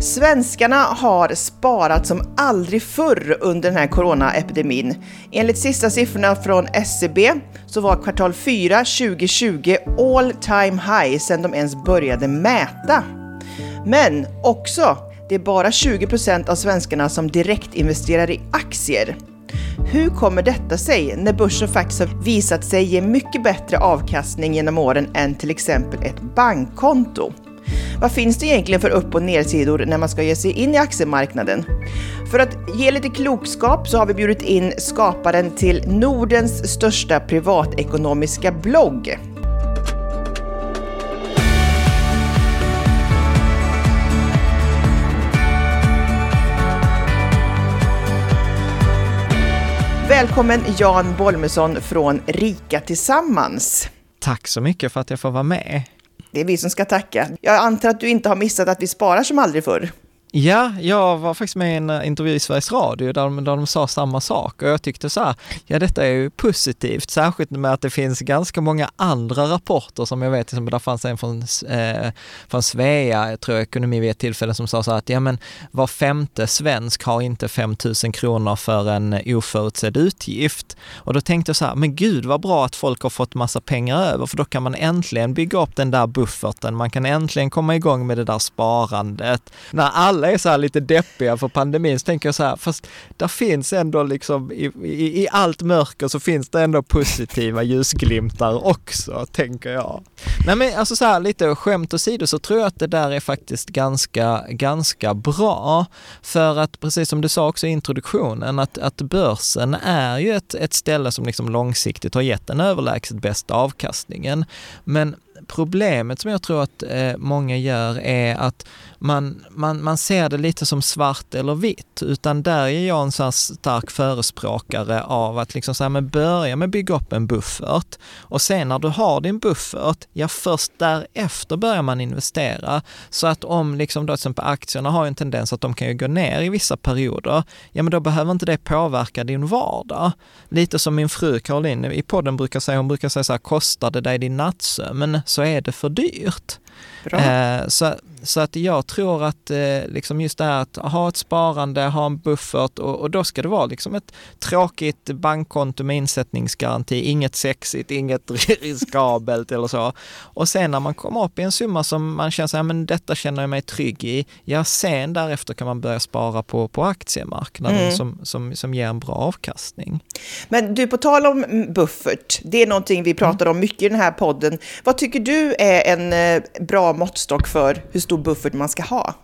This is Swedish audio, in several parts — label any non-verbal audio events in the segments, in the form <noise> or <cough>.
Svenskarna har sparat som aldrig förr under den här coronaepidemin. Enligt sista siffrorna från SCB så var kvartal 4 2020 all time high sedan de ens började mäta. Men också, det är bara 20 procent av svenskarna som direkt investerar i aktier. Hur kommer detta sig när börsen faktiskt har visat sig ge mycket bättre avkastning genom åren än till exempel ett bankkonto? Vad finns det egentligen för upp och nedsidor när man ska ge sig in i aktiemarknaden? För att ge lite klokskap så har vi bjudit in skaparen till Nordens största privatekonomiska blogg. Välkommen Jan Bolmesson från Rika Tillsammans. Tack så mycket för att jag får vara med. Det är vi som ska tacka. Jag antar att du inte har missat att vi sparar som aldrig förr. Ja, jag var faktiskt med i en eh, intervju i Sveriges Radio där de, där de sa samma sak och jag tyckte så här, ja detta är ju positivt, särskilt med att det finns ganska många andra rapporter som jag vet, liksom, där fanns en från, eh, från Svea, jag tror ekonomi vid ett tillfälle, som sa så här att ja men var femte svensk har inte 5000 kronor för en oförutsedd utgift. Och då tänkte jag så här, men gud vad bra att folk har fått massa pengar över, för då kan man äntligen bygga upp den där bufferten, man kan äntligen komma igång med det där sparandet. När alla alla är så här lite deppiga för pandemin, så tänker jag så här, fast där finns ändå liksom i, i, i allt mörker så finns det ändå positiva ljusglimtar också, tänker jag. Nej men alltså så här lite skämt åsido så tror jag att det där är faktiskt ganska, ganska bra. För att precis som du sa också i introduktionen, att, att börsen är ju ett, ett ställe som liksom långsiktigt har gett den överlägset bästa avkastningen. Men problemet som jag tror att eh, många gör är att man, man, man ser det lite som svart eller vitt, utan där är jag en sån stark förespråkare av att liksom så här, men börja med att bygga upp en buffert och sen när du har din buffert, ja först därefter börjar man investera. Så att om liksom då till exempel aktierna har en tendens att de kan ju gå ner i vissa perioder, ja men då behöver inte det påverka din vardag. Lite som min fru Caroline i podden brukar säga, hon brukar säga så här, kostar det dig din nattsömn så är det för dyrt. Eh, så, så att jag tror att eh, liksom just det här att ha ett sparande, ha en buffert och, och, då ska det vara liksom ett tråkigt bankkonto med insättningsgaranti, inget sexigt, inget <laughs> riskabelt eller så. Och sen när man kommer upp i en summa som man känner sig, men detta känner jag mig trygg i, ja sen därefter kan man börja spara på, på aktiemarknaden mm. som, som, som ger en bra avkastning. Men du, på tal om buffert, det är någonting vi pratar om mycket i den här podden. Vad tycker du är en eh, bra måttstock för hur stor buffert man ska ha?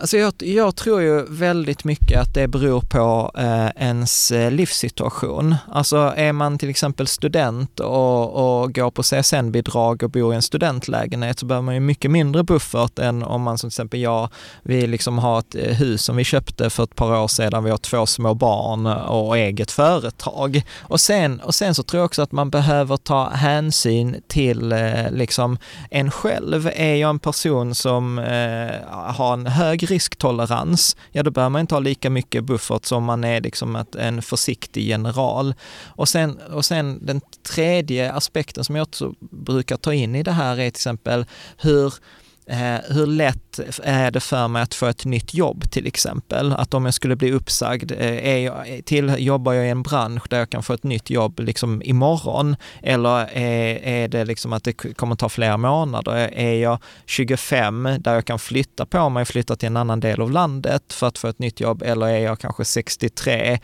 Alltså jag, jag, tror ju väldigt mycket att det beror på eh, ens eh, livssituation. Alltså är man till exempel student och, och går på CSN-bidrag och bor i en studentlägenhet så behöver man ju mycket mindre buffert än om man som till exempel jag, vi liksom har ett eh, hus som vi köpte för ett par år sedan, vi har två små barn och eget företag. Och sen, och sen så tror jag också att man behöver ta hänsyn till eh, liksom en själv. Är jag en person som eh, har en hög risktolerans, ja då behöver man inte ha lika mycket buffert som man är liksom en försiktig general. Och sen, och sen den tredje aspekten som jag också brukar ta in i det här är till exempel hur Eh, Eh, hur lätt är det för mig att få ett nytt jobb till exempel? Att om jag skulle bli uppsagd, eh, är jag, till, jobbar jag i en bransch där jag kan få ett nytt jobb liksom imorgon? Eller är, är det liksom att det kommer ta flera månader? Är jag 25 där jag kan flytta på mig, flytta till en annan del av landet för att få ett nytt jobb? Eller är jag kanske 63?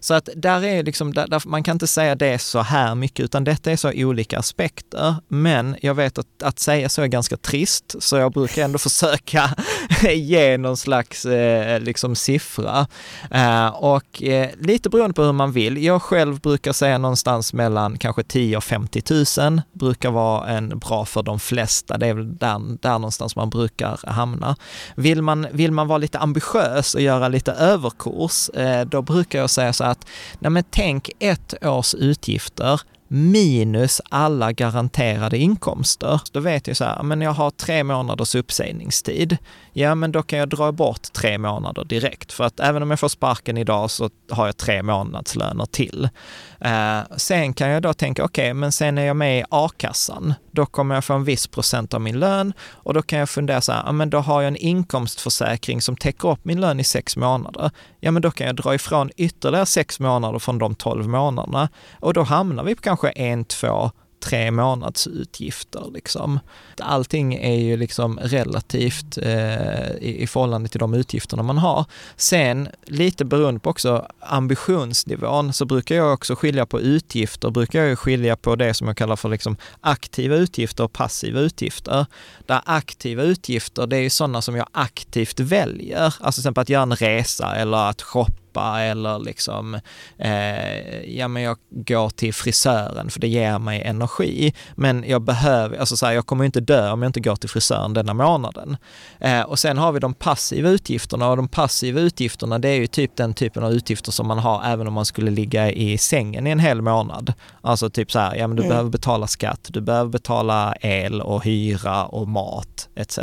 Så att där är liksom, där, där, man kan inte säga det så här mycket, utan detta är så olika aspekter. Men jag vet att, att säga så är ganska trist, så jag brukar ändå försöka <laughs> ge någon slags eh, liksom siffra. Eh, och eh, lite beroende på hur man vill. Jag själv brukar säga någonstans mellan kanske 10 och 50 000 brukar vara en bra för de flesta. Det är väl där, där någonstans man brukar hamna. Vill man, vill man vara lite ambitiös och göra lite överkurs, eh, då brukar jag säga så att, nej men tänk ett års utgifter minus alla garanterade inkomster. Då vet jag så här, men jag har tre månaders uppsägningstid. Ja, men då kan jag dra bort tre månader direkt. För att även om jag får sparken idag så har jag tre månadslöner till. Eh, sen kan jag då tänka, okej, okay, men sen är jag med i a-kassan då kommer jag få en viss procent av min lön och då kan jag fundera så här, ja men då har jag en inkomstförsäkring som täcker upp min lön i sex månader. Ja men då kan jag dra ifrån ytterligare sex månader från de tolv månaderna och då hamnar vi på kanske en, två, tre månadsutgifter. Liksom. Allting är ju liksom relativt eh, i, i förhållande till de utgifterna man har. Sen, lite beroende på också ambitionsnivån, så brukar jag också skilja på utgifter, brukar jag skilja på det som jag kallar för liksom aktiva utgifter och passiva utgifter. Där aktiva utgifter, det är ju sådana som jag aktivt väljer, alltså till exempel att göra en resa eller att shoppa shoppa eller liksom, eh, ja men jag går till frisören för det ger mig energi. Men jag behöver, alltså så här, jag kommer inte dö om jag inte går till frisören denna månaden. Eh, och sen har vi de passiva utgifterna och de passiva utgifterna det är ju typ den typen av utgifter som man har även om man skulle ligga i sängen i en hel månad. Alltså typ så här, ja men du mm. behöver betala skatt, du behöver betala el och hyra och mat etc.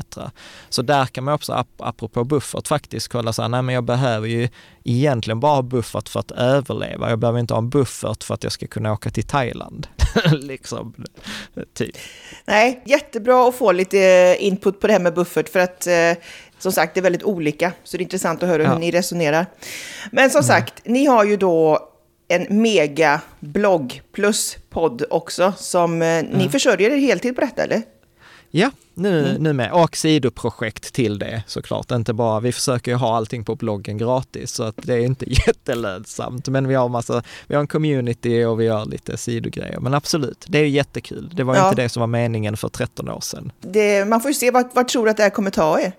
Så där kan man också, apropå buffert, faktiskt kolla så här, nej men jag behöver ju egentligen bara ha buffert för att överleva. Jag behöver inte ha en buffert för att jag ska kunna åka till Thailand. <laughs> liksom, typ. Nej, jättebra att få lite input på det här med buffert för att eh, som sagt, det är väldigt olika. Så det är intressant att höra ja. hur ni resonerar. Men som mm. sagt, ni har ju då en mega blogg plus podd också som eh, ni mm. försörjer er heltid på detta, eller? Ja, nu, mm. nu med. Och sidoprojekt till det såklart. Inte bara, vi försöker ju ha allting på bloggen gratis så att det är inte <laughs> jättelönsamt. Men vi har massa, vi har en community och vi gör lite sidogrejer. Men absolut, det är ju jättekul. Det var ja. inte det som var meningen för 13 år sedan. Det, man får ju se vad, vad tror du att det här kommer ta er?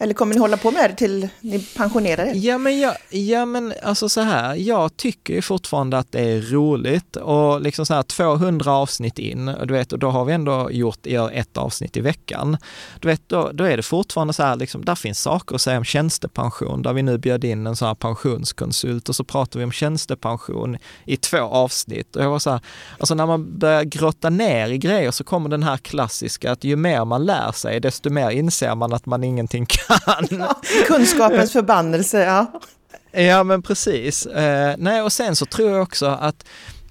Eller kommer ni hålla på med det till ni pensionerar er? Ja men, jag, ja, men alltså så här, jag tycker ju fortfarande att det är roligt och liksom så här 200 avsnitt in, och du vet, och då har vi ändå gjort ett avsnitt i veckan. Du vet, då, då är det fortfarande så här, liksom, där finns saker att säga om tjänstepension, där vi nu bjöd in en sån här pensionskonsult och så pratar vi om tjänstepension i två avsnitt. Och jag var så här, alltså när man börjar grotta ner i grejer så kommer den här klassiska att ju mer man lär sig, desto mer inser man att man ingenting kan Ja, <laughs> kunskapens förbannelse, ja. Ja, men precis. Eh, nej, och sen så tror jag också att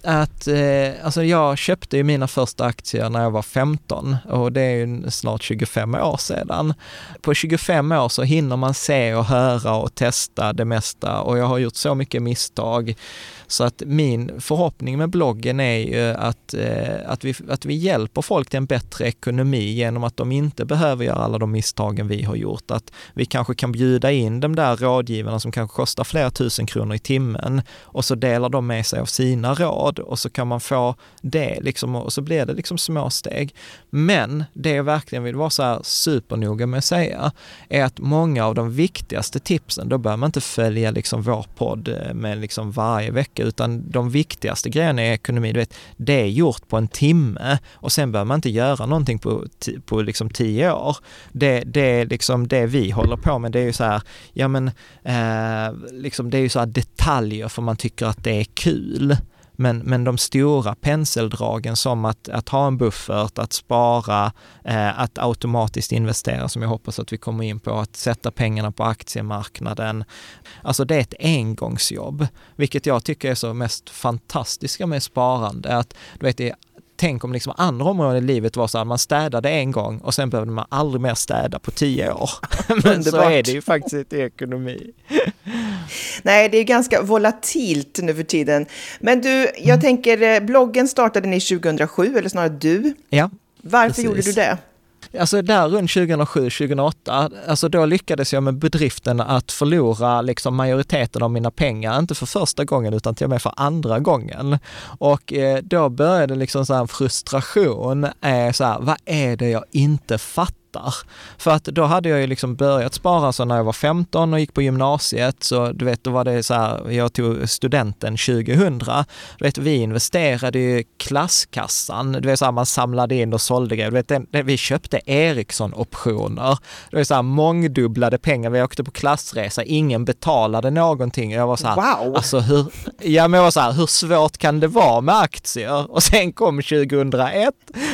att eh, alltså jag köpte ju mina första aktier när jag var 15 och det är ju snart 25 år sedan. På 25 år så hinner man se och höra och testa det mesta och jag har gjort så mycket misstag så att min förhoppning med bloggen är ju att, eh, att, vi, att vi hjälper folk till en bättre ekonomi genom att de inte behöver göra alla de misstagen vi har gjort. Att vi kanske kan bjuda in de där rådgivarna som kanske kostar flera tusen kronor i timmen och så delar de med sig av sina råd och så kan man få det liksom och så blir det liksom små steg. Men det jag verkligen vill vara så här supernoga med att säga är att många av de viktigaste tipsen, då behöver man inte följa liksom vår podd eh, med liksom varje vecka mycket, utan de viktigaste grejerna i ekonomi, du vet, det är gjort på en timme och sen behöver man inte göra någonting på, på liksom tio år. Det, det är liksom det vi håller på med, det är ju så här, ja men, eh, liksom det är ju så här detaljer för man tycker att det är kul. Men, men de stora penseldragen som att, att ha en buffert, att spara, eh, att automatiskt investera som jag hoppas att vi kommer in på, att sätta pengarna på aktiemarknaden. Alltså det är ett engångsjobb, vilket jag tycker är så mest fantastiska med sparande. Att du vet, det tänk om liksom andra områden i livet var så att man städade en gång och sen behövde man aldrig mer städa på tio år. <laughs> Men så är det ju faktiskt inte i ekonomi. Nej, det är ganska volatilt nu för tiden. Men du, jag mm. tänker, eh, bloggen startade ni 2007, eller snarare du. Ja, Varför precis. gjorde du det? Alltså där runt 2007-2008, alltså då lyckades jag med bedriften att förlora liksom majoriteten av mina pengar, inte för första gången utan till och med för andra gången. Och eh, då började liksom så en frustration, eh, så här, vad är det jag inte fattar? Fattar. För att då hade jag ju liksom börjat spara så när jag var 15 och gick på gymnasiet, så du vet, då var det så här, jag tog studenten 2000. Du vet, vi investerade i klasskassan, du vet så här, man samlade in och sålde grejer. Du vet, den, vi köpte Ericsson-optioner. Det var så här mångdubblade pengar, vi åkte på klassresa, ingen betalade någonting. Jag var så här, wow! Alltså hur, ja men jag var så här, hur svårt kan det vara med aktier? Och sen kom 2001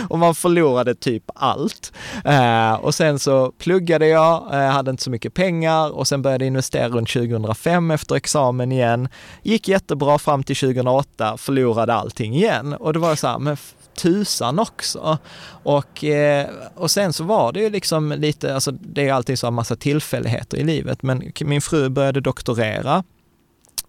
och man förlorade typ allt. Uh, och sen så pluggade jag, eh, hade inte så mycket pengar och sen började jag investera runt 2005 efter examen igen. Gick jättebra fram till 2008, förlorade allting igen. Och det var så här, men tusan också. Och, eh, och sen så var det ju liksom lite, alltså det är alltid så en massa tillfälligheter i livet, men min fru började doktorera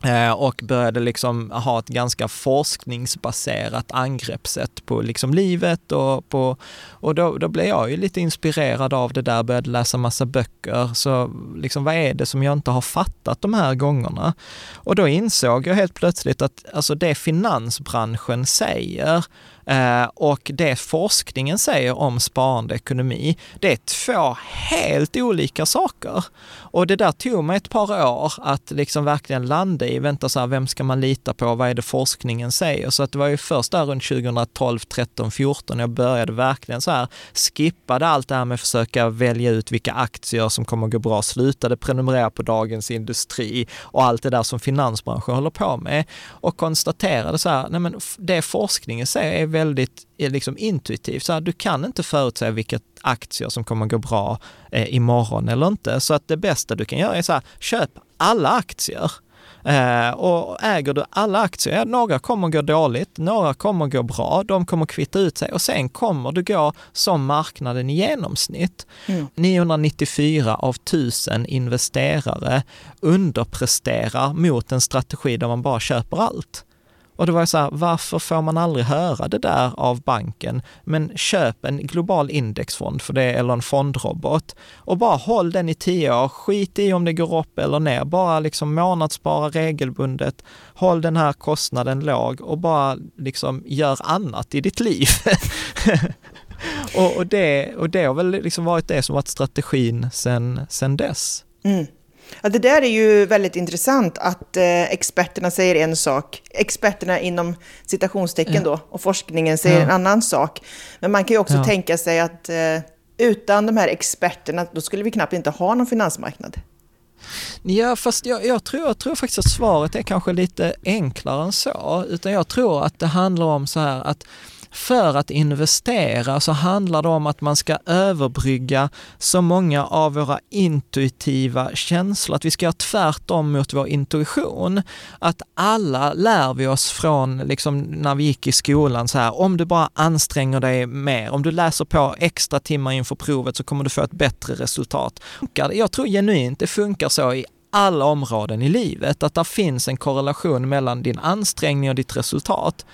Eh, och började liksom ha ett ganska forskningsbaserat angreppssätt på liksom livet och på, och då, då blev jag ju lite inspirerad av det där, började läsa massa böcker, så liksom vad är det som jag inte har fattat de här gångerna? Och då insåg jag helt plötsligt att alltså det finansbranschen säger Eh, och det forskningen säger om sparande ekonomi, det är två helt olika saker. Och det där tog mig ett par år att liksom verkligen landa i, vänta så här, vem ska man lita på, vad är det forskningen säger? Så att det var ju först där runt 2012, 13, 14 jag började verkligen så här, skippade allt det här med att försöka välja ut vilka aktier som kommer att gå bra, slutade prenumerera på Dagens Industri och allt det där som finansbranschen håller på med och konstaterade så här, nej men det forskningen säger är väldigt är liksom intuitivt. Så här, du kan inte förutsäga vilka aktier som kommer gå bra eh, imorgon eller inte. Så att det bästa du kan göra är så här, köp alla aktier. Eh, och äger du alla aktier, några kommer gå dåligt, några kommer gå bra, de kommer kvitta ut sig och sen kommer du gå som marknaden i genomsnitt. Mm. 994 av 1000 investerare underpresterar mot en strategi där man bara köper allt. Och det var så här, varför får man aldrig höra det där av banken? Men köp en global indexfond för det, eller en fondrobot och bara håll den i tio år. Skit i om det går upp eller ner. Bara liksom månadsspara regelbundet. Håll den här kostnaden låg och bara liksom gör annat i ditt liv. <laughs> och, och, det, och det har väl liksom varit det som varit strategin sen, sen dess. Mm. Ja, det där är ju väldigt intressant att eh, experterna säger en sak, experterna inom citationstecken ja. då, och forskningen säger ja. en annan sak. Men man kan ju också ja. tänka sig att eh, utan de här experterna, då skulle vi knappt inte ha någon finansmarknad. Ja, fast jag, jag, tror, jag tror faktiskt att svaret är kanske lite enklare än så, utan jag tror att det handlar om så här att för att investera så handlar det om att man ska överbrygga så många av våra intuitiva känslor, att vi ska göra tvärtom mot vår intuition. Att alla lär vi oss från liksom när vi gick i skolan så här, om du bara anstränger dig mer, om du läser på extra timmar inför provet så kommer du få ett bättre resultat. Jag tror genuint det funkar så i alla områden i livet, att det finns en korrelation mellan din ansträngning och ditt resultat.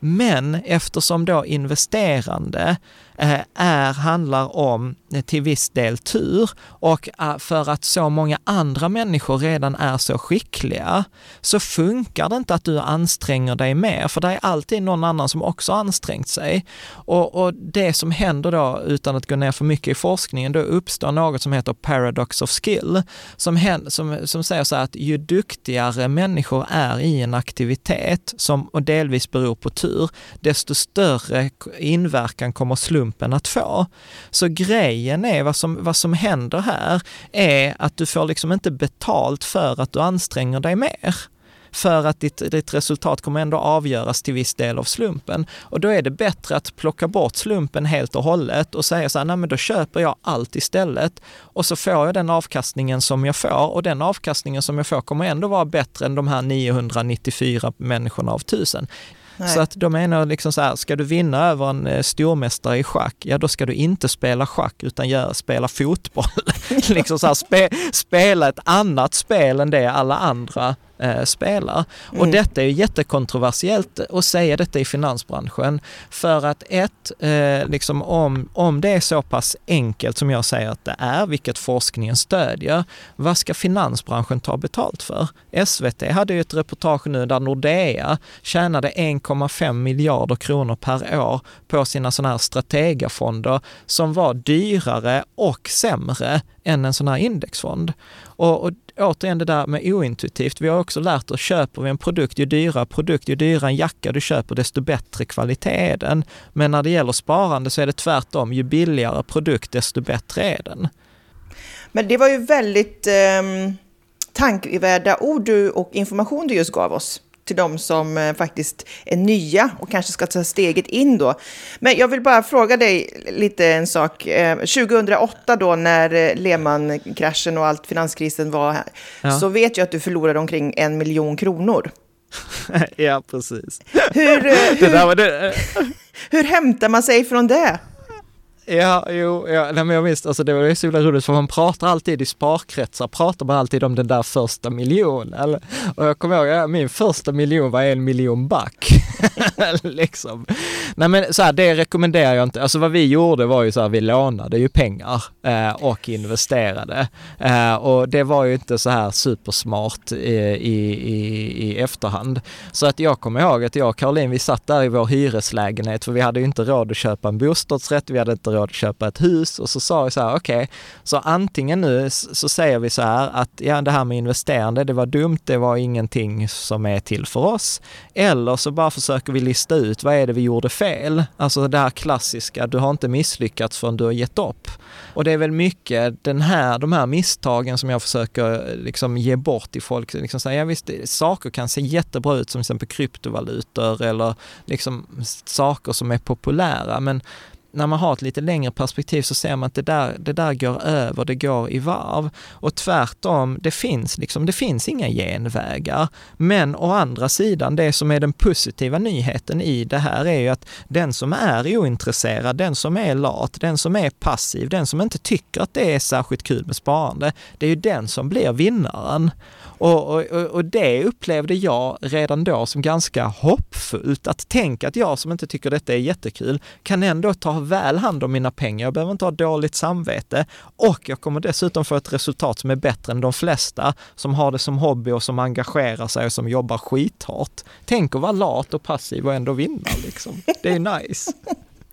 Men eftersom då investerande Eh, är, handlar om eh, till viss del tur och eh, för att så många andra människor redan är så skickliga så funkar det inte att du anstränger dig mer, för det är alltid någon annan som också ansträngt sig. Och, och det som händer då, utan att gå ner för mycket i forskningen, då uppstår något som heter paradox of skill, som, händer, som, som säger så här att ju duktigare människor är i en aktivitet, som och delvis beror på tur, desto större inverkan kommer slumpen slumpen att få. Så grejen är, vad som, vad som händer här, är att du får liksom inte betalt för att du anstränger dig mer för att ditt, ditt resultat kommer ändå avgöras till viss del av slumpen. Och då är det bättre att plocka bort slumpen helt och hållet och säga så här, nej men då köper jag allt istället och så får jag den avkastningen som jag får och den avkastningen som jag får kommer ändå vara bättre än de här 994 människorna av tusen. Nej. Så att de menar liksom så här, ska du vinna över en eh, stormästare i schack, ja då ska du inte spela schack utan gör, spela fotboll. <laughs> liksom så här, spe, spela ett annat spel än det alla andra eh, spelar. Mm. Och detta är jättekontroversiellt att säga detta i finansbranschen. För att ett, eh, liksom om, om det är så pass enkelt som jag säger att det är, vilket forskningen stödjer, vad ska finansbranschen ta betalt för? SVT hade ju ett reportage nu där Nordea tjänade 1,5 miljarder kronor per år på sina sådana här strategafonder som var dyrare och sämre än en sån här indexfond. Och, och återigen det där med ointuitivt. Vi har också lärt oss, köper vi en produkt, ju dyrare produkt, ju dyrare en jacka du köper, desto bättre kvalitet är den. Men när det gäller sparande så är det tvärtom, ju billigare produkt, desto bättre är den. Men det var ju väldigt eh, tankevärda ord du, och information du just gav oss till de som eh, faktiskt är nya och kanske ska ta steget in då. Men jag vill bara fråga dig lite en sak. 2008 eh, då när eh, Lehman-kraschen och allt finanskrisen var här, ja. så vet jag att du förlorade omkring en miljon kronor. <laughs> ja, precis. Hur, hur, <laughs> hur hämtar man sig från det? Ja, jo, ja, nej, men jag minns, alltså det var så himla roligt för man pratar alltid i sparkretsar, pratar man alltid om den där första miljonen. Och jag kommer ihåg, ja, min första miljon var en miljon back. <laughs> liksom. Nej men så här, det rekommenderar jag inte. Alltså vad vi gjorde var ju så här, vi lånade ju pengar eh, och investerade. Eh, och det var ju inte så här supersmart i, i, i, i efterhand. Så att jag kommer ihåg att jag och Caroline, vi satt där i vår hyreslägenhet för vi hade ju inte råd att köpa en bostadsrätt, vi hade inte råd att köpa ett hus och så sa vi så här, okej, okay, så antingen nu så säger vi så här att ja, det här med investerande, det var dumt, det var ingenting som är till för oss. Eller så bara försöker vi lista ut vad är det vi gjorde fel? Alltså det här klassiska, du har inte misslyckats förrän du har gett upp. Och det är väl mycket den här, de här misstagen som jag försöker eh, liksom ge bort till folk. Liksom säga, ja, visst, eh, saker kan se jättebra ut som till exempel kryptovalutor eller liksom saker som är populära, men när man har ett lite längre perspektiv så ser man att det där, det där går över, det går i varv. Och tvärtom, det finns liksom, det finns inga genvägar. Men å andra sidan, det som är den positiva nyheten i det här är ju att den som är ointresserad, den som är lat, den som är passiv, den som inte tycker att det är särskilt kul med sparande, det är ju den som blir vinnaren. Och, och, och det upplevde jag redan då som ganska hoppfullt, att tänka att jag som inte tycker detta är jättekul kan ändå ta väl hand om mina pengar. Jag behöver inte ha dåligt samvete och jag kommer dessutom få ett resultat som är bättre än de flesta som har det som hobby och som engagerar sig och som jobbar skithårt. Tänk att vara lat och passiv och ändå vinna liksom. Det är nice.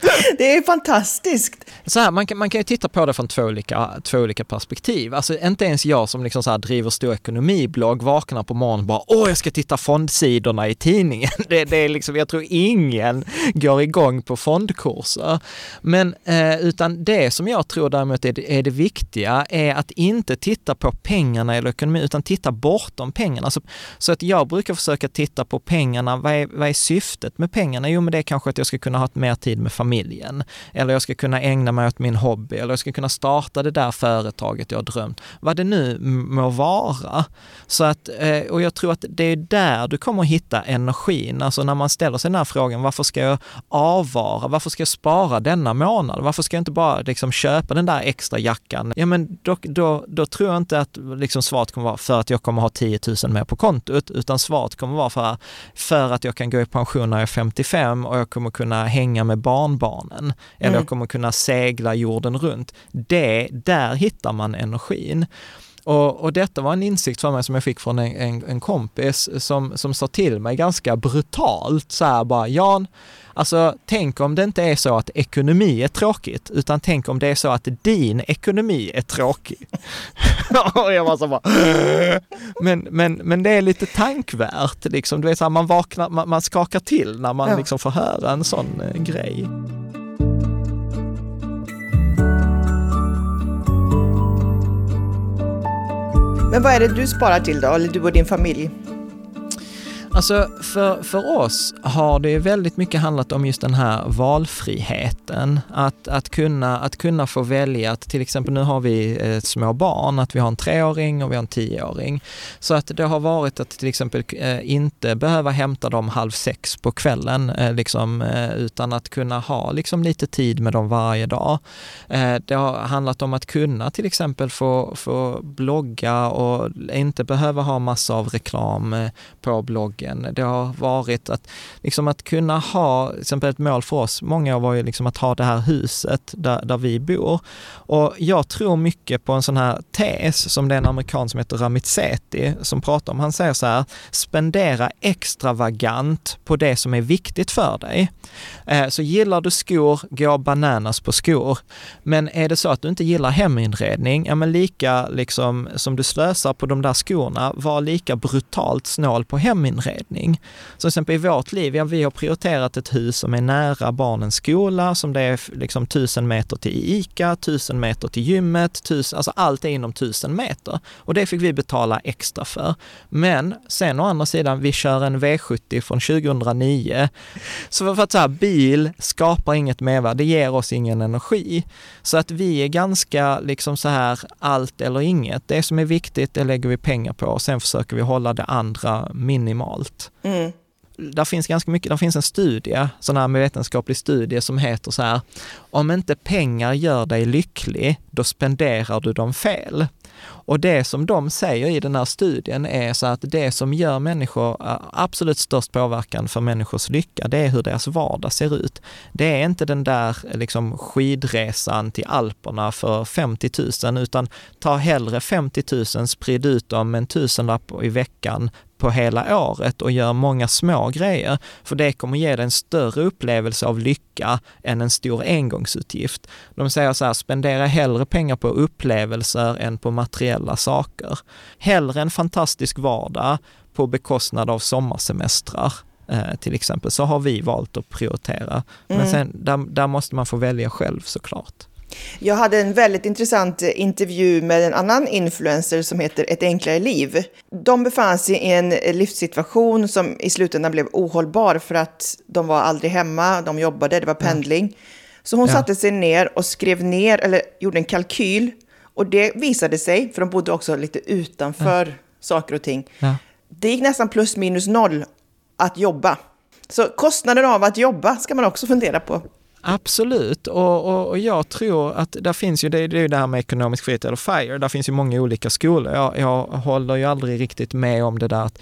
<laughs> Det är fantastiskt. Så här, man, kan, man kan ju titta på det från två olika, två olika perspektiv. Alltså inte ens jag som liksom så här driver stor ekonomiblogg vaknar på morgonen och bara åh, jag ska titta fondsidorna i tidningen. <laughs> Det, det är liksom, jag tror ingen går igång på fondkurser. Men eh, utan det som jag tror däremot är det, är det viktiga är att inte titta på pengarna eller ekonomin utan titta bortom pengarna. Så, så att jag brukar försöka titta på pengarna, vad är, vad är syftet med pengarna? Jo, men det är kanske att jag ska kunna ha mer tid med familjen familjen. Eller jag ska kunna ägna mig åt min hobby. Eller jag ska kunna starta det där företaget jag har drömt. Vad det nu må vara. Så att, eh, och jag tror att det är där du kommer att hitta energin. Alltså när man ställer sig den här frågan, varför ska jag avvara? Varför ska jag spara denna månad? Varför ska jag inte bara liksom köpa den där extra jackan? Ja, men då, då, då tror jag inte att liksom svaret kommer vara för att jag kommer ha 10 000 mer på kontot, utan svaret kommer vara för, för att jag kan gå i pension när jag är 55 och jag kommer kunna hänga med barnbarn barnen. Eller mm. jag kommer kunna segla jorden runt. Det, där hittar man energin. Och, och, detta var en insikt för mig som jag fick från en, en, en kompis som, som sa till mig ganska brutalt så här bara, Jan, Alltså, tänk om det inte är så att ekonomi är tråkigt, utan tänk om det är så att din ekonomi är tråkig. <laughs> och jag var så bara, men, men, men det är lite tankvärt, liksom. Du vet, så här, man vaknar, man, man skakar till när man ja. liksom får höra en sån eh, grej. Men vad är det du sparar till då, eller du och din familj? Alltså för, för oss har det väldigt mycket handlat om just den här valfriheten. Att, att, kunna, att kunna få välja, att till exempel nu har vi eh, små barn, att vi har en treåring och vi har en tioåring. Så att det har varit att till exempel eh, inte behöva hämta dem halv sex på kvällen, eh, liksom, eh, utan att kunna ha liksom, lite tid med dem varje dag. Eh, det har handlat om att kunna till exempel få, få blogga och inte behöva ha massa av reklam eh, på bloggen dagen. Det har varit att, liksom att kunna ha, till exempel ett mål för oss, många år var ju liksom att ha det här huset där, där vi bor. Och jag tror mycket på en sån här tes som det är en amerikan som heter Ramit Sethi som pratar om. Han säger så här, spendera extravagant på det som är viktigt för dig. Eh, så gillar du skor, gå bananas på skor. Men är det så att du inte gillar heminredning, ja men lika liksom som du slösar på de där skorna, var lika brutalt snål på heminredning anledning. Så till exempel i vårt liv, ja, vi har prioriterat ett hus som är nära barnens skola, som det är liksom tusen meter till ICA, tusen meter till gymmet, tusen, alltså allt är inom tusen meter. Och det fick vi betala extra för. Men sen å andra sidan, vi kör en V70 från 2009. Så för att så här, bil skapar inget mervärde, det ger oss ingen energi. Så att vi är ganska liksom så här allt eller inget. Det som är viktigt, det lägger vi pengar på och sen försöker vi hålla det andra minimalt betalt. Mm. Där finns ganska mycket, där finns en studie, sån här vetenskaplig studie som heter så här, om inte pengar gör dig lycklig, då spenderar du dem fel. Och det som de säger i den här studien är så att det som gör människor absolut störst påverkan för människors lycka, det är hur deras vardag ser ut. Det är inte den där liksom skidresan till Alperna för 50 000, utan ta hellre 50 000, sprid ut dem en tusenlapp i veckan på hela året och gör många små grejer, för det kommer ge dig en större upplevelse av lycka än en stor engångsutgift. De säger så här, spendera hellre pengar på upplevelser än på materiella saker. Hellre en fantastisk vardag på bekostnad av sommarsemestrar eh, till exempel, så har vi valt att prioritera. Men mm. sen, där, där måste man få välja själv såklart. Jag hade en väldigt intressant intervju med en annan influencer som heter Ett enklare liv. De befann sig i en livssituation som i slutändan blev ohållbar för att de var aldrig hemma, de jobbade, det var pendling. Så hon ja. satte sig ner och skrev ner, eller gjorde en kalkyl. Och det visade sig, för de bodde också lite utanför ja. saker och ting. Ja. Det gick nästan plus minus noll att jobba. Så kostnaden av att jobba ska man också fundera på. Absolut, och, och, och, jag tror att där finns ju, det, det är ju det här med ekonomisk frihet eller FIRE, där finns ju många olika skolor. Jag, jag håller ju aldrig riktigt med om det där att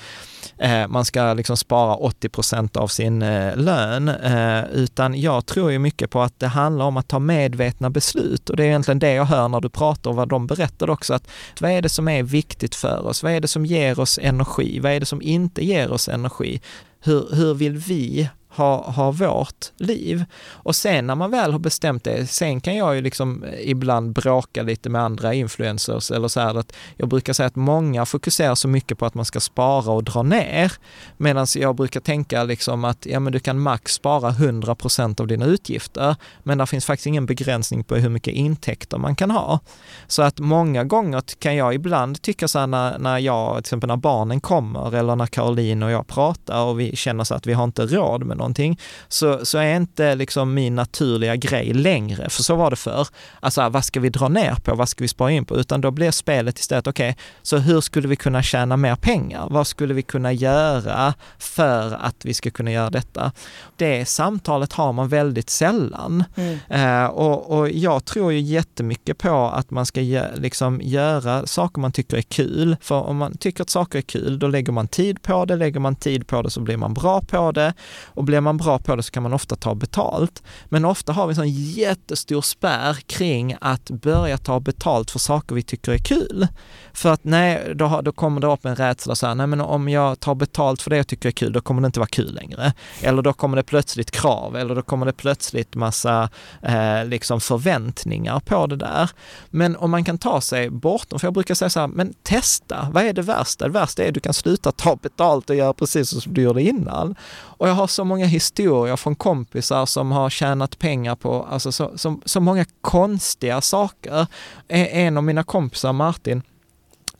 eh, man ska liksom spara 80 procent av sin eh, lön, eh, utan jag tror ju mycket på att det handlar om att ta medvetna beslut och det är egentligen det jag hör när du pratar och vad de berättar också, att vad är det som är viktigt för oss? Vad är det som ger oss energi? Vad är det som inte ger oss energi? Hur, hur vill vi ha, ha vårt liv. Och sen när man väl har bestämt det, sen kan jag ju liksom eh, ibland bråka lite med andra influencers eller så här att jag brukar säga att många fokuserar så mycket på att man ska spara och dra ner. Medan jag brukar tänka liksom att ja, men du kan max spara 100% av dina utgifter, men det finns faktiskt ingen begränsning på hur mycket intäkter man kan ha. Så att många gånger kan jag ibland tycka så här när, när jag, till exempel när barnen kommer eller när Caroline och jag pratar och vi känner så att vi har inte råd med någonting, så, så är inte liksom min naturliga grej längre, för så var det förr. Alltså vad ska vi dra ner på, vad ska vi spara in på? Utan då blir spelet istället, okej, okay, så hur skulle vi kunna tjäna mer pengar? Vad skulle vi kunna göra för att vi ska kunna göra detta? Det samtalet har man väldigt sällan. Mm. Uh, och, och jag tror ju jättemycket på att man ska gö liksom göra saker man tycker är kul. För om man tycker att saker är kul, då lägger man tid på det, lägger man tid på det så blir man bra på det. Och blir man bra på det så kan man ofta ta betalt. Men ofta har vi en sån jättestor spärr kring att börja ta betalt för saker vi tycker är kul. För att nej, då, då kommer det upp en rädsla så här, nej men om jag tar betalt för det jag tycker är kul, då kommer det inte vara kul längre. Eller då kommer det plötsligt krav, eller då kommer det plötsligt massa eh, liksom förväntningar på det där. Men om man kan ta sig bortom, för jag brukar säga så här, men testa, vad är det värsta? Det värsta är att du kan sluta ta betalt och göra precis som du gjorde innan. Och jag har så många historier från kompisar som har tjänat pengar på alltså så, så, så många konstiga saker. E- en av mina kompisar, Martin,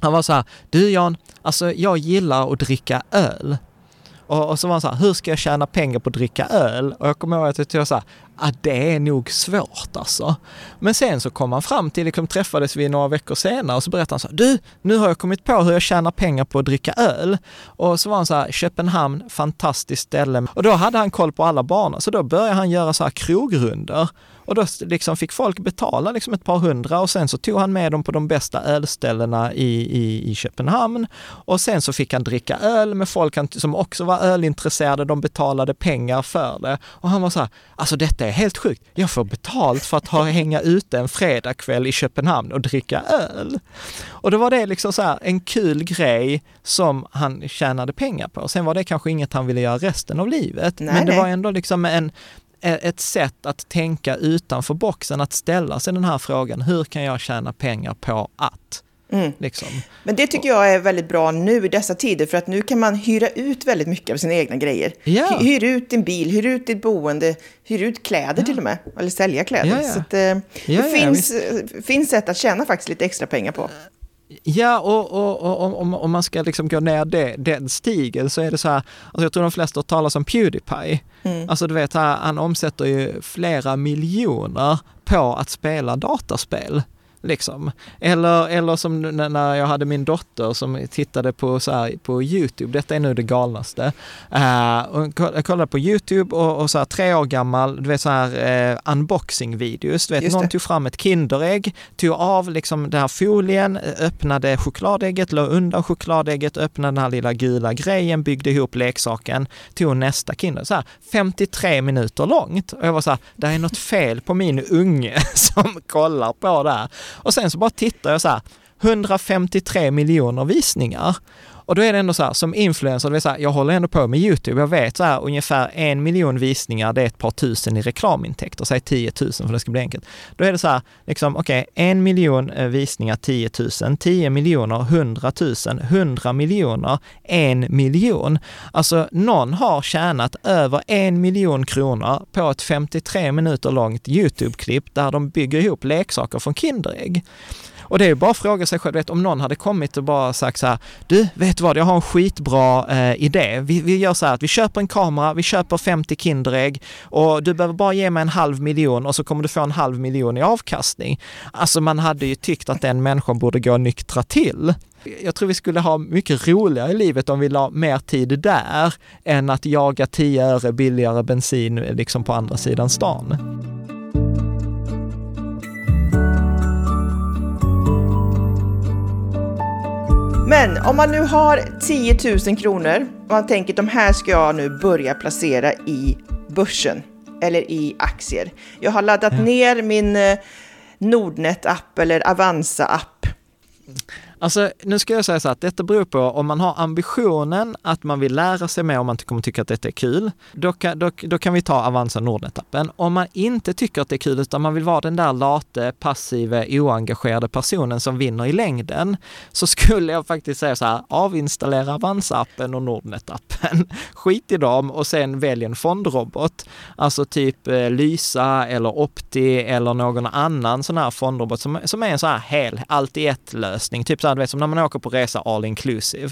han var så här, du Jan, alltså jag gillar att dricka öl. Och, och så var han så här, hur ska jag tjäna pengar på att dricka öl? Och jag kommer ihåg att jag tyckte så här, att det är nog svårt alltså. Men sen så kom han fram till, liksom träffades vi några veckor senare och så berättade han så här, du, nu har jag kommit på hur jag tjänar pengar på att dricka öl. Och så var han så här, Köpenhamn, fantastiskt ställe. Och då hade han koll på alla banor, så då började han göra så här krogrunder. Och då liksom fick folk betala liksom ett par hundra och sen så tog han med dem på de bästa ölställena i, i, i Köpenhamn. Och sen så fick han dricka öl med folk som också var ölintresserade, de betalade pengar för det. Och han var så här, alltså detta är helt sjukt, jag får betalt för att ha, hänga ute en fredagkväll i Köpenhamn och dricka öl. Och då var det liksom så här en kul grej som han tjänade pengar på. Sen var det kanske inget han ville göra resten av livet, nej, men det nej. var ändå liksom en, ett sätt att tänka utanför boxen, att ställa sig den här frågan, hur kan jag tjäna pengar på att? Mm. Liksom. Men det tycker jag är väldigt bra nu i dessa tider, för att nu kan man hyra ut väldigt mycket av sina egna grejer. Ja. Hyr ut din bil, hyr ut ditt boende, hyr ut kläder ja. till och med, eller sälja kläder. Ja. Så att, eh, det finns, vi... finns sätt att tjäna faktiskt lite extra pengar på. Ja, och, och, och om, om man ska liksom gå ner det, den stigen så är det så här, alltså jag tror de flesta har talat om Pewdiepie. Mm. Alltså du vet, han omsätter ju flera miljoner på att spela dataspel. Liksom. Eller, eller som när jag hade min dotter som tittade på, så här, på YouTube, detta är nu det galnaste. Uh, jag kollade på YouTube och, och så här, tre år gammal, du vet så här uh, unboxing-videos. Du vet, någon tog fram ett Kinderägg, tog av liksom den här folien, öppnade chokladägget, la undan chokladägget, öppnade den här lilla gula grejen, byggde ihop leksaken, tog nästa Kinder. Så här, 53 minuter långt. Och jag var så här, det är något fel på min unge <laughs> som kollar på det här. Och sen så bara tittar jag så här, 153 miljoner visningar. Och då är det ändå så här, som influencer, det vill säga, jag håller ändå på med YouTube, jag vet så här ungefär en miljon visningar, det är ett par tusen i reklamintäkter, säg 10 000 för det ska bli enkelt. Då är det så här, liksom okej, okay, en miljon eh, visningar, 10 000, 10 miljoner, 100 000, 100 miljoner, en miljon. Alltså någon har tjänat över en miljon kronor på ett 53 minuter långt YouTube-klipp där de bygger ihop leksaker från Kinderägg. Och det är bara att fråga sig själv, vet, om någon hade kommit och bara sagt så här, du, vet du vad, jag har en skitbra eh, idé. Vi, vi gör så här att vi köper en kamera, vi köper 50 Kinderägg och du behöver bara ge mig en halv miljon och så kommer du få en halv miljon i avkastning. Alltså man hade ju tyckt att den människan borde gå och nyktra till. Jag tror vi skulle ha mycket roligare i livet om vi la mer tid där än att jaga 10 öre billigare bensin liksom på andra sidan stan. Men om man nu har 10 000 kronor och man tänker de här ska jag nu börja placera i börsen eller i aktier. Jag har laddat ja. ner min eh, Nordnet-app eller Avanza-app. Alltså, nu ska jag säga så att detta beror på om man har ambitionen att man vill lära sig mer om man kommer tycka att detta är kul, då kan, då, då kan vi ta Avanza Nordnet-appen. Om man inte tycker att det är kul utan man vill vara den där late, passive, oengagerade personen som vinner i längden, så skulle jag faktiskt säga så här, avinstallera Avanza-appen och Nordnet-appen. <laughs> Skit i dem och sen välj en fondrobot. Alltså typ eh, Lysa eller Opti eller någon annan sån här fondrobot som, som är en sån här hel, allt i ett lösning. Typ så här, du vet, som när man åker på resa all inclusive.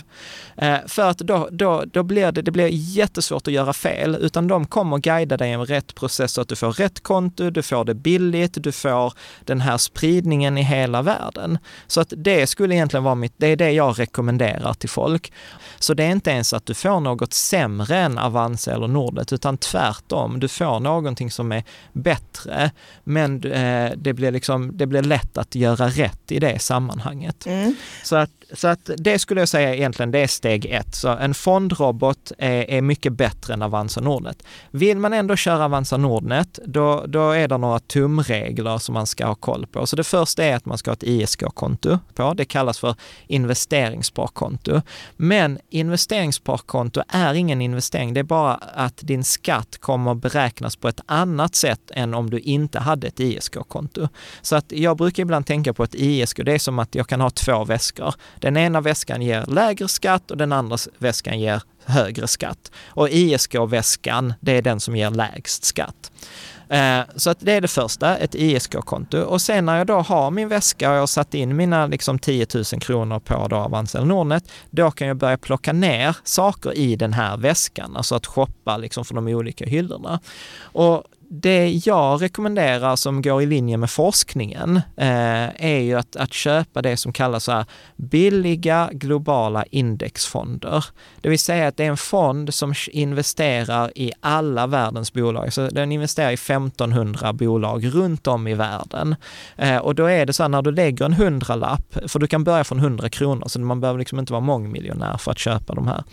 Eh, för att då, då, då blir det, det blir jättesvårt att göra fel, utan de kommer guida dig i en rätt process så att du får rätt konto, du får det billigt, du får den här spridningen i hela världen. Så att det skulle egentligen vara mitt, det är det jag rekommenderar till folk. Så det är inte ens att du får något sämre än Avanza eller Nordnet, utan tvärtom. Du får någonting som är bättre, men eh, det, blir liksom, det blir lätt att göra rätt i det sammanhanget. Mm. Så att så att det skulle jag säga egentligen, det är steg ett. Så en fondrobot är, är mycket bättre än Avanza Nordnet. Vill man ändå köra Avanza Nordnet, då, då är det några tumregler som man ska ha koll på. Så det första är att man ska ha ett ISK-konto på. Det kallas för investeringssparkonto. Men investeringssparkonto är ingen investering. Det är bara att din skatt kommer beräknas på ett annat sätt än om du inte hade ett ISK-konto. Så att jag brukar ibland tänka på ett ISK, det är som att jag kan ha två väskor. Den ena väskan ger lägre skatt och den andra väskan ger högre skatt. Och ISK-väskan, det är den som ger lägst skatt. Eh, så att det är det första, ett ISK-konto. Och sen när jag då har min väska och jag har satt in mina liksom 10 000 kronor på då Avanza eller Nordnet, då kan jag börja plocka ner saker i den här väskan, alltså att shoppa liksom från de olika hyllorna. Och det jag rekommenderar som går i linje med forskningen eh, är ju att, att köpa det som kallas så här billiga globala indexfonder. Det vill säga att det är en fond som investerar i alla världens bolag. Så den investerar i 1500 bolag runt om i världen. Eh, och då är det så här när du lägger en hundralapp, för du kan börja från 100 kronor, så man behöver liksom inte vara mångmiljonär för att köpa de här.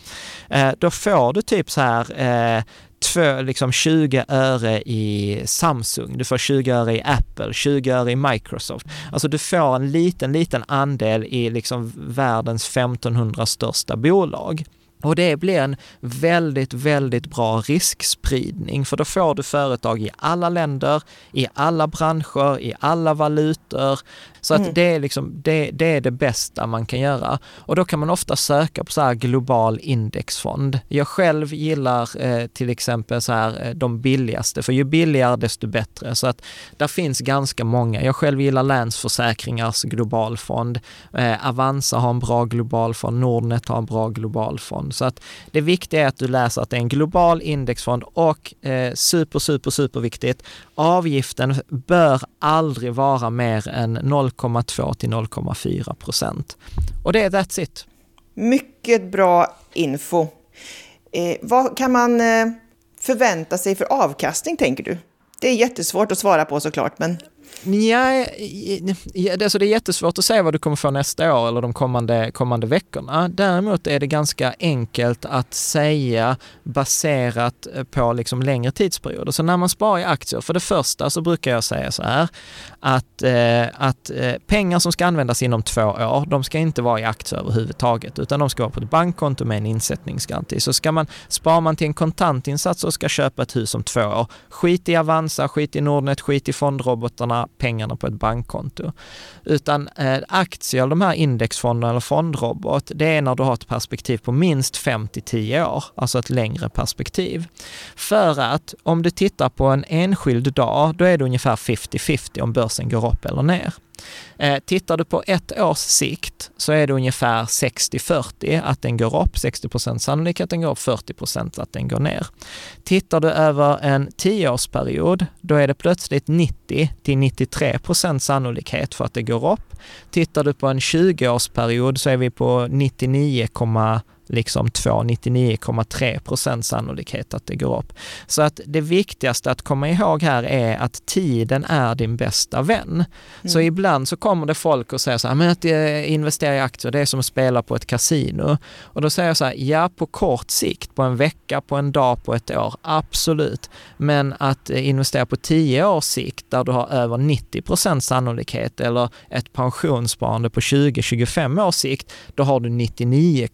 Eh, då får du typ så här eh, två, liksom 20 öre i Samsung, du får 20 öre i Apple, 20 öre i Microsoft. Alltså du får en liten, liten andel i liksom världens 1500 största bolag. Och det blir en väldigt, väldigt bra riskspridning för då får du företag i alla länder, i alla branscher, i alla valutor. Så att mm. det, är liksom, det, det, är det bästa man kan göra. Och då kan man ofta söka på så här global indexfond. Jag själv gillar eh, till exempel så här eh, de billigaste, för ju billigare desto bättre. Så att där finns ganska många. Jag själv gillar Länsförsäkringars globalfond. Eh, Avanza har en bra globalfond, Nordnet har en bra globalfond. Så att det viktiga är att du läser att det är en global indexfond och eh, super, super, super viktigt. Avgiften bör aldrig vara mer än 0, 0,2 till 0,4 procent. Och det är that's it. Mycket bra info. Eh, vad kan man eh, förvänta sig för avkastning, tänker du? Det är jättesvårt att svara på såklart, men... Ja, alltså det är jättesvårt att säga vad du kommer få nästa år eller de kommande, kommande veckorna. Däremot är det ganska enkelt att säga baserat eh, på liksom längre tidsperioder. Så när man sparar i aktier, för det första så brukar jag säga så här att, eh, att eh, pengar som ska användas inom två år, de ska inte vara i aktier överhuvudtaget utan de ska vara på ett bankkonto med en insättningsgaranti. Så ska man, sparar man till en kontantinsats och ska köpa ett hus om två år, skit i Avanza, skit i Nordnet, skit i fondrobotarna, pengarna på ett bankkonto. Utan eh, aktier, de här indexfonderna eller fondrobot, det är när du har ett perspektiv på minst 5 till 10 år, alltså ett längre perspektiv. För att om du tittar på en enskild dag, då är det ungefär 50-50 om börsen går upp eller ner. Eh, tittar du på ett års sikt så är det ungefär 60-40 att den går upp, 60% sannolikhet att den går upp, 40% att den går ner. Tittar du över en tioårsperiod, då är det plötsligt 90 till 93% sannolikhet för att det går upp. Tittar du på en 20-årsperiod så är vi på 99, liksom 2,99,3 procent sannolikhet att det går upp. Så att det viktigaste att komma ihåg här är att tiden är din bästa vän. Mm. Så ibland så kommer det folk och säger så här, men att eh, investera i aktier, det är som att spela på ett kasino. Och då säger jag så här, ja på kort sikt, på en vecka, på en dag, på ett år, absolut. Men att eh, investera på tio års sikt där du har över 90 procent sannolikhet eller ett pensionssparande på 20-25 års sikt, då har du 99,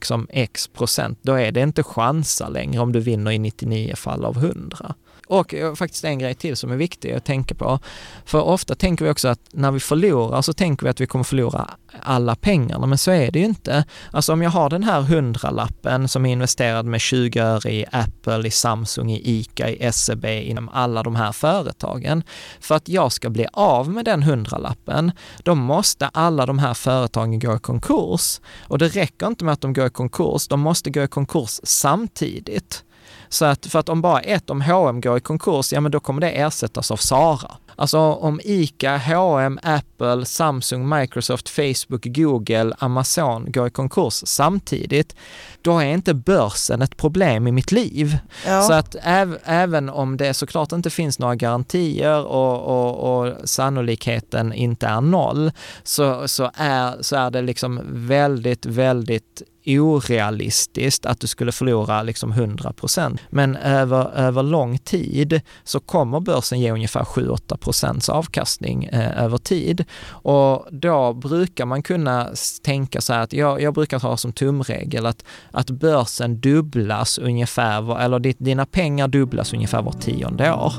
liksom x procent, då är det inte chansa längre om du vinner i 99 fall av 100. Och eh, faktiskt en grej till som är viktig att tänka på. För ofta tänker vi också att när vi förlorar så tänker vi att vi kommer förlora alla pengarna, men så är det ju inte. Alltså om jag har den här hundralappen som är investerad med 20 öre i Apple, i Samsung, i ICA, i SEB, inom alla de här företagen. För att jag ska bli av med den hundralappen, då måste alla de här företagen gå i konkurs. Och det räcker inte med att de går i konkurs, de måste gå i konkurs samtidigt. Så att för att om bara ett, om H&M går i konkurs, ja men då kommer det ersättas av Sara. Alltså om ICA, H&M, Apple, Samsung, Microsoft, Facebook, Google, Amazon går i konkurs samtidigt, då är inte börsen ett problem i mitt liv. Ja. Så att äv, även om det såklart inte finns några garantier och, och, och sannolikheten inte är noll, så, så, är, så är det liksom väldigt, väldigt orealistiskt att du skulle förlora liksom 100% Men över, över lång tid så kommer börsen ge ungefär 7-8 avkastning eh, över tid. Och då brukar man kunna tänka så här att jag, jag brukar ha som tumregel att, att börsen dubblas ungefär, eller dina pengar dubblas ungefär var tionde år.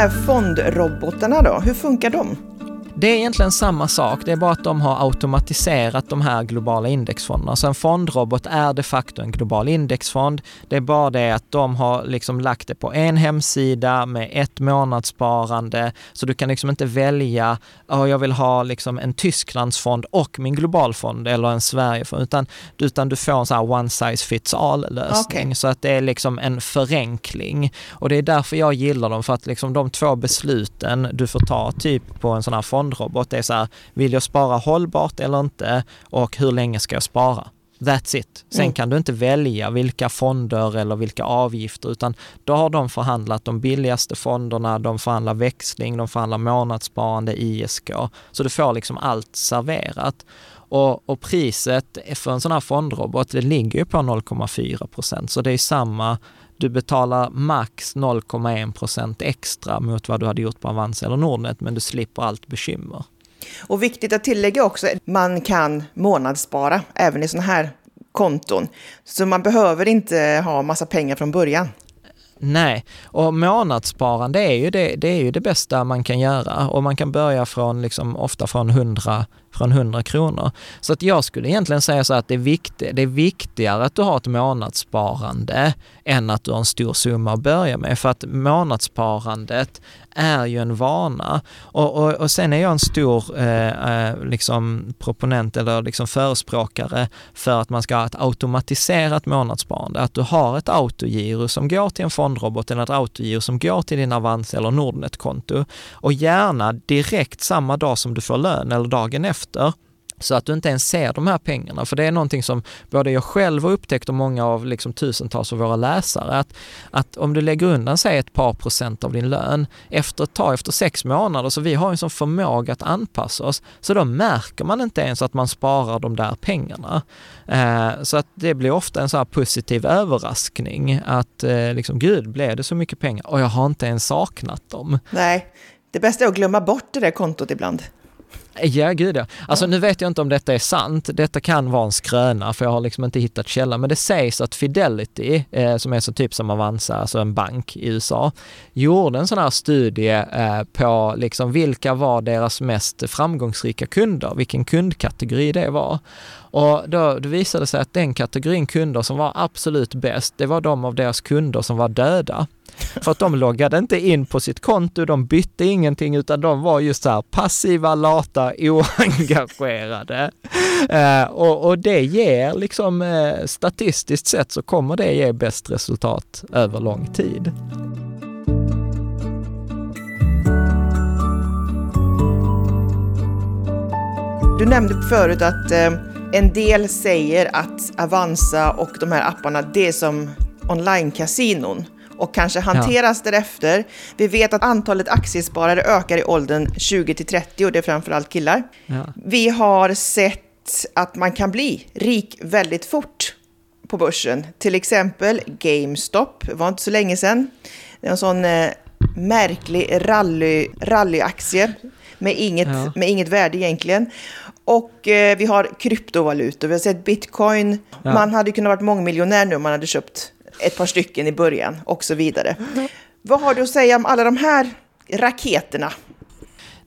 Här fondrobotarna då, hur funkar de? Det är egentligen samma sak, det är bara att de har automatiserat de här globala indexfonderna. Så en fondrobot är de facto en global indexfond. Det är bara det att de har liksom lagt det på en hemsida med ett månadssparande. Så du kan liksom inte välja, oh, jag vill ha liksom en Tysklandsfond och min globalfond eller en Sverigefond, utan, utan du får en sån här one size fits all lösning. Okay. Så att det är liksom en förenkling. Och det är därför jag gillar dem, för att liksom de två besluten du får ta typ på en sån här fond fondrobot är så här, vill jag spara hållbart eller inte och hur länge ska jag spara? That's it. Sen mm. kan du inte välja vilka fonder eller vilka avgifter utan då har de förhandlat de billigaste fonderna, de förhandlar växling, de förhandlar månadssparande, ISK. Så du får liksom allt serverat. Och, och priset för en sån här fondrobot, det ligger ju på 0,4 procent. Så det är samma du betalar max 0,1 procent extra mot vad du hade gjort på Avanza eller Nordnet, men du slipper allt bekymmer. Och viktigt att tillägga också, man kan månadsspara även i sådana här konton. Så man behöver inte ha massa pengar från början. Nej, och månadssparande är ju det, det, är ju det bästa man kan göra och man kan börja från, liksom, ofta från 100 från 100 kronor. Så att jag skulle egentligen säga så att det är, viktig, det är viktigare att du har ett månadssparande än att du har en stor summa att börja med. För att månadssparandet är ju en vana. Och, och, och sen är jag en stor eh, eh liksom proponent eller liksom förespråkare för att man ska ha ett automatiserat månadssparande. Att du har ett autogiro som går till en fondrobot eller ett autogiro som går till din Avanza eller Nordnet-konto och gärna direkt samma dag som du får lön eller dagen efter så att du inte ens ser de här pengarna. För det är någonting som både jag själv har upptäckt och många av liksom tusentals av våra läsare, att, att om du lägger undan, säg ett par procent av din lön, efter ett tag, efter sex månader, så vi har en sån förmåga att anpassa oss, så då märker man inte ens att man sparar de där pengarna. Eh, så att det blir ofta en så här positiv överraskning, att eh, liksom, gud, blev det så mycket pengar? Och jag har inte ens saknat dem. Nej, det bästa är att glömma bort det där kontot ibland. Ja, gud ja. Alltså nu vet jag inte om detta är sant. Detta kan vara en skröna för jag har liksom inte hittat källan. Men det sägs att Fidelity, eh, som är så typ som Avanza, alltså en bank i USA, gjorde en sån här studie eh, på liksom vilka var deras mest framgångsrika kunder, vilken kundkategori det var. Och då, då visade det sig att den kategorin kunder som var absolut bäst, det var de av deras kunder som var döda. För att de loggade inte in på sitt konto, de bytte ingenting utan de var just så här passiva, lata, <laughs> oengagerade. Eh, och, och, det ger liksom eh, statistiskt sett så kommer det ge bäst resultat över lång tid. Du nämnde förut att eh, en del säger att Avanza och de här apparna, det är som online-kasinon och kanske hanteras ja. därefter. Vi vet att antalet aktiesparare ökar i åldern 20 till 30 och det är framförallt killar. Ja. Vi har sett att man kan bli rik väldigt fort på börsen. Till exempel GameStop, det var inte så länge sedan. Det är en sån eh, märklig rally, rallyaktie med inget, ja. med inget värde egentligen. Och eh, vi har kryptovalutor, vi har sett bitcoin. Ja. Man hade kunnat vara mångmiljonär nu om man hade köpt ett par stycken i början och så vidare. Mm. Vad har du att säga om alla de här raketerna?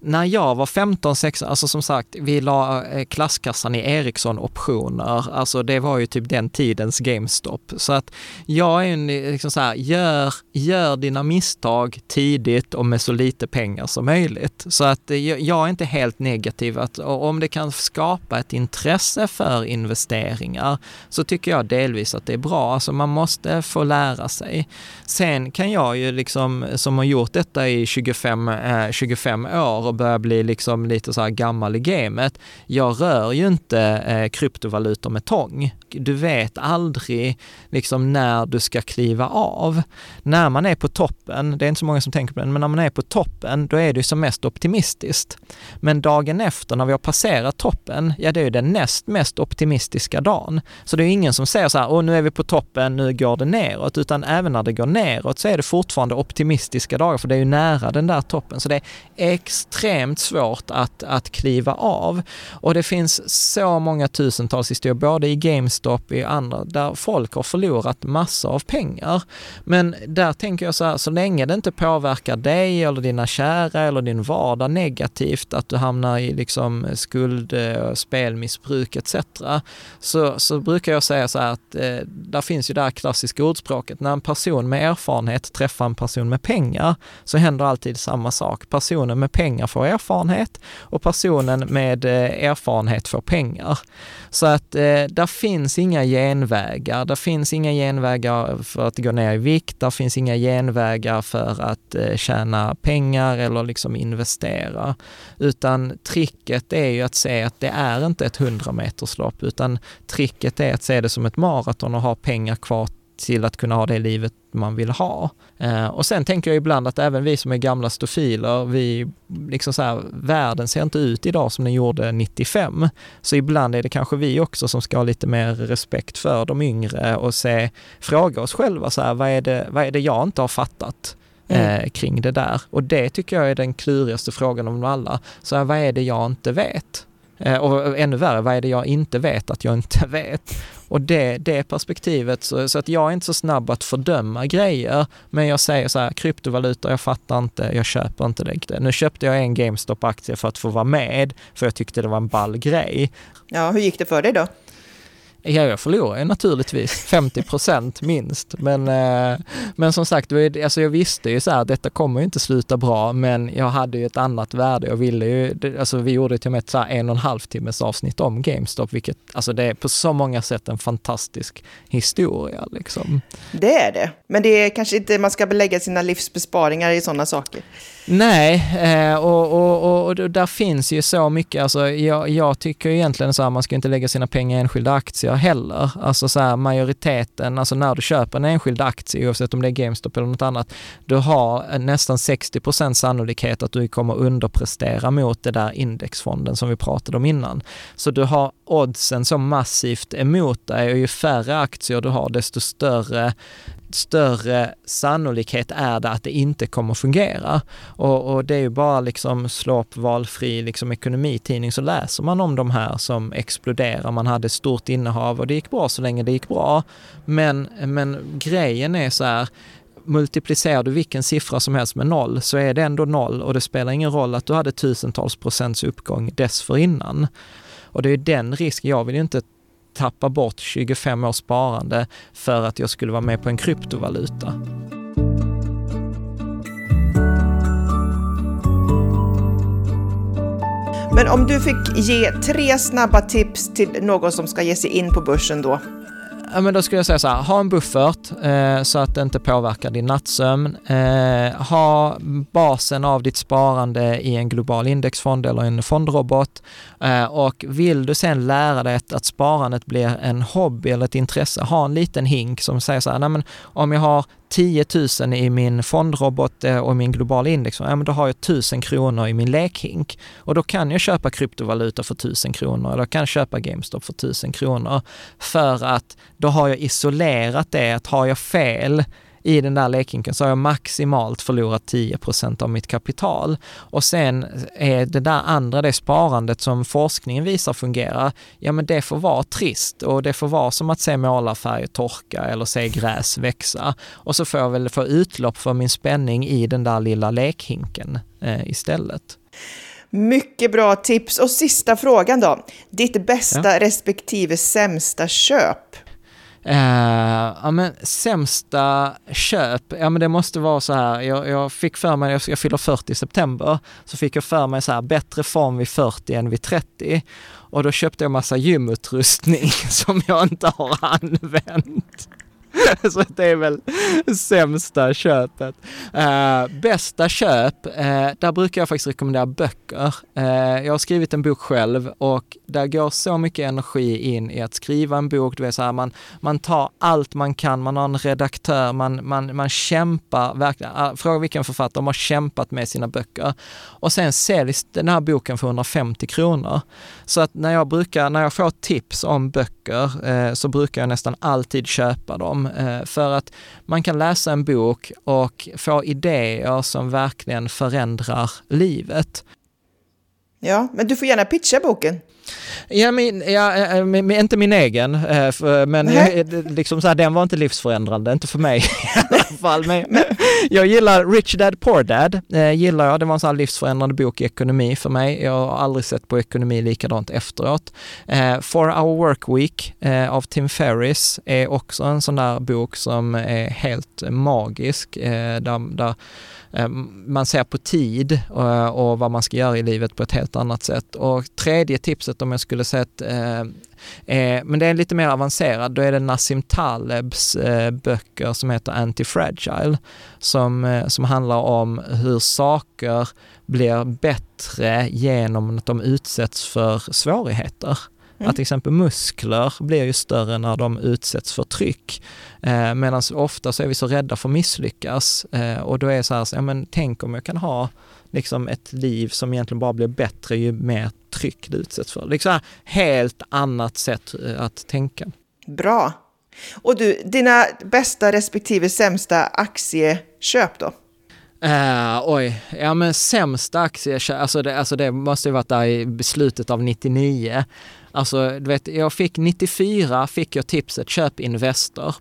När jag var 15, 16, alltså som sagt, vi la eh, klasskassan i Ericsson optioner. Alltså det var ju typ den tidens GameStop. Så att jag är en, liksom så här, gör, gör dina misstag tidigt och med så lite pengar som möjligt. Så att eh, jag är inte helt negativ att om det kan skapa ett intresse för investeringar så tycker jag delvis att det är bra. Alltså man måste få lära sig. Sen kan jag ju liksom, som har gjort detta i 25, eh, 25 år och börjar bli liksom lite så här gammal i gamet. Jag rör ju inte eh, kryptovalutor med tång. Du vet aldrig liksom när du ska kliva av. När man är på toppen, det är inte så många som tänker på det, men när man är på toppen, då är det ju som mest optimistiskt. Men dagen efter när vi har passerat toppen, ja det är ju den näst mest optimistiska dagen. Så det är ingen som säger så här, åh nu är vi på toppen, nu går det neråt, utan även när det går neråt så är det fortfarande optimistiska dagar, för det är ju nära den där toppen. Så det är extremt extremt svårt att, att kliva av. Och det finns så många tusentals historier, både i GameStop och i andra, där folk har förlorat massor av pengar. Men där tänker jag så här, så länge det inte påverkar dig eller dina kära eller din vardag negativt, att du hamnar i liksom skuld, eh, spelmissbruk etc. Så, så brukar jag säga så här att eh, där finns ju det här klassiska ordspråket, när en person med erfarenhet träffar en person med pengar så händer alltid samma sak. Personen med pengar får erfarenhet och personen med eh, erfarenhet får pengar. Så att eh, där finns inga genvägar. Det finns inga genvägar för att gå ner i vikt. Det finns inga genvägar för att eh, tjäna pengar eller liksom investera. Utan tricket är ju att se att det är inte ett 100 meterslopp utan tricket är att se det som ett maraton och ha pengar kvar till att kunna ha det livet man vill ha. Eh, och sen tänker jag ibland att även vi som är gamla stofiler, vi liksom så här, världen ser inte ut idag som den gjorde 95. Så ibland är det kanske vi också som ska ha lite mer respekt för de yngre och se, fråga oss själva så här, vad är det, vad är det jag inte har fattat? Mm. Eh, kring det där. Och det tycker jag är den klurigaste frågan av alla. Så här, vad är det jag inte vet? Eh, och ännu värre, vad är det jag inte vet att jag inte <laughs> vet? Och det, det perspektivet, så, så, att jag är inte så snabb att fördöma grejer, men jag säger så här, kryptovalutor, jag fattar inte, jag köper inte det. Nu köpte jag en GameStop-aktie för att få vara med, för jag tyckte det var en ball grej. Ja, hur gick det för dig då? Ja, jag förlorar ju naturligtvis 50 procent minst. Men, eh, men som sagt, alltså jag visste ju så här, detta kommer ju inte sluta bra, men jag hade ju ett annat värde. Jag ville ju, alltså vi gjorde till och med ett så här en och en halv timmes avsnitt om GameStop, vilket, alltså det är på så många sätt en fantastisk historia liksom. Det är det, men det är kanske inte man ska belägga sina livsbesparingar i sådana saker. Nej, eh, och, och, och, och, där finns ju så mycket, alltså jag, jag tycker egentligen så här, man ska inte lägga sina pengar i enskilda aktier heller. Alltså så här, majoriteten, alltså när du köper en enskild aktie, oavsett om det är GameStop eller något annat, du har eh, nästan 60% sannolikhet att du kommer underprestera mot det där indexfonden som vi pratade om innan. Så du har oddsen så massivt emot dig och ju färre aktier du har, desto större större sannolikhet är det att det inte kommer fungera. Och, och det är ju bara liksom slå upp valfri liksom ekonomitidning så läser man om de här som exploderar. Man hade stort innehav och det gick bra så länge det gick bra. Men, men grejen är så här, multiplicerar du vilken siffra som helst med noll så är det ändå noll och det spelar ingen roll att du hade tusentals procents uppgång dessförinnan. Och det är den risken, jag vill ju inte tappa bort 25 års sparande för att jag skulle vara med på en kryptovaluta. Men om du fick ge tre snabba tips till någon som ska ge sig in på börsen då? Ja, men då skulle jag säga så här, ha en buffert eh, så att det inte påverkar din nattsömn. Eh, ha basen av ditt sparande i en global indexfond eller en fondrobot. Eh, och vill du sen lära dig att, att sparandet blir en hobby eller ett intresse, ha en liten hink som säger så här, nej men om jag har 10 000 i min fondrobot eh, och min globala index, ja men då har jag 1000 kronor i min lekhink. Och då kan jag köpa kryptovaluta för 1000 kronor eller kan jag köpa GameStop för 1000 kronor. För att då har jag isolerat det, att har jag fel i den där lekhinken så har jag maximalt förlorat 10% av mitt kapital. Och sen är det där andra, det sparandet som forskningen visar fungerar, ja men det får vara trist och det får vara som att se målarfärger torka eller se gräs växa. Och så får jag väl få utlopp för min spänning i den där lilla lekhinken eh, istället. Mycket bra tips. Och sista frågan då. Ditt bästa ja. respektive sämsta köp? Uh, ja men sämsta köp, ja men det måste vara så här, jag, jag fick för mig, jag, jag fyller 40 i september, så fick jag för mig så här, bättre form vid 40 än vid 30. Och då köpte jag massa gymutrustning <laughs> som jag inte har använt. <laughs> Så det är väl sämsta köpet. Uh, bästa köp, uh, där brukar jag faktiskt rekommendera böcker. Uh, jag har skrivit en bok själv och där går så mycket energi in i att skriva en bok. Det är så här, man, man tar allt man kan, man har en redaktör, man, man, man kämpar verkligen. Fråga vilken författare, de har kämpat med sina böcker. Och sen säljs den här boken för 150 kronor. Så att när jag brukar, när jag får tips om böcker Eh, så brukar jag nästan alltid köpa dem Eh, för att man kan läsa en bok och få idéer som verkligen förändrar livet. Ja, men du får gärna pitcha boken. Ja, min, ja, eh, eh, inte min egen, men liksom så här, den var inte livsförändrande, inte för mig <laughs> i alla fall. Men, men jag gillar Rich Dad Poor Dad, gillar jag. Det var en sån här livsförändrande bok i ekonomi för mig. Jag har aldrig sett på ekonomi likadant efteråt. Four Hour Work Week av Tim Ferris är också en sån där bok som är helt magisk, där, där Ehm, man ser på tid eh, och vad man ska göra i livet på ett helt annat sätt. Och tredje tipset om jag skulle säga att eh, eh, men det är lite mer avancerad, då är det Nassim Talebs böcker som heter Antifragile, som, som handlar om hur saker blir bättre genom att de utsätts för svårigheter. Mm. Att till exempel muskler blir ju större när de utsätts för tryck. Eh, Medan ofta så är vi så rädda för att misslyckas eh, och då är det så här, så, ja, men tänk om jag kan ha liksom ett liv som egentligen bara blir bättre ju mer tryck det utsätts för. Liksom helt annat sätt eh, att tänka. Bra. Och du, dina bästa respektive sämsta aktieköp då? Uh, oj, ja men sämsta aktie, alltså det, alltså det måste ju varit där i slutet av 99. Alltså du vet, jag fick 94, fick jag tipset köp Investor.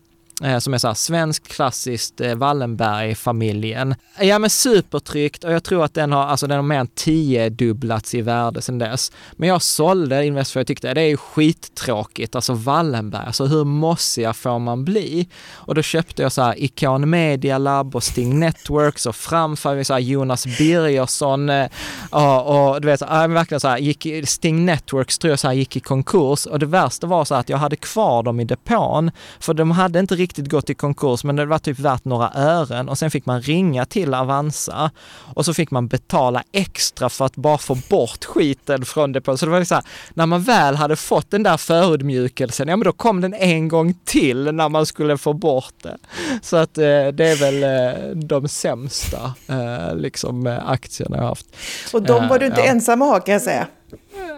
Eh, som är så här, svensk klassiskt eh, Wallenberg-familjen. Ja men supertryggt och jag tror att den har, alltså den har mer än tiodubblats i värde sedan dess. Men jag sålde Invest för jag tyckte det är ju skittråkigt, alltså Wallenberg, alltså hur mossiga får man bli? Och då köpte jag så här Icon Media Lab och Sting Networks och framför så här Jonas Birgersson eh, och, och du vet, så, verkligen så här, gick, Sting Networks tror jag så här gick i konkurs och det värsta var så här att jag hade kvar dem i depån för de hade inte riktigt gått i konkurs, men det var typ värt några ören och sen fick man ringa till Avanza och så fick man betala extra för att bara få bort skiten från depån. Så det var så här, när man väl hade fått den där förödmjukelsen, ja men då kom den en gång till när man skulle få bort det. Så att eh, det är väl eh, de sämsta eh, liksom aktierna jag haft. Och de var du inte ja. ensam att ha kan jag säga.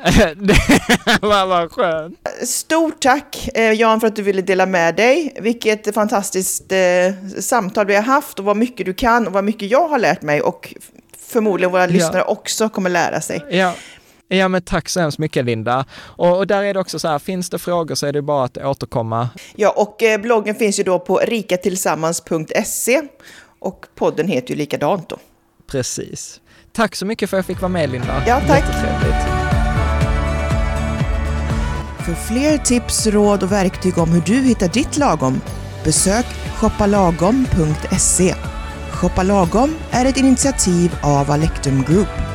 <laughs> det var, skönt. Stort tack eh, Jan för att du ville dela med dig. Vilket fantastiskt eh, samtal vi har haft och vad mycket du kan och vad mycket jag har lärt mig och förmodligen våra ja. lyssnare också kommer lära sig. Ja. Ja men tack så hemskt mycket Linda. Och, och, där är det också så här, finns det frågor så är det bara att återkomma. Ja och eh, bloggen finns ju då på rikatillsammans.se och podden heter ju likadant då. Precis. Tack så mycket för att jag fick vara med Linda. Ja tack. För fler tips, råd och verktyg om hur du hittar ditt lagom, besök shoppalagom.se. Shoppa Lagom är ett initiativ av Alectum Group.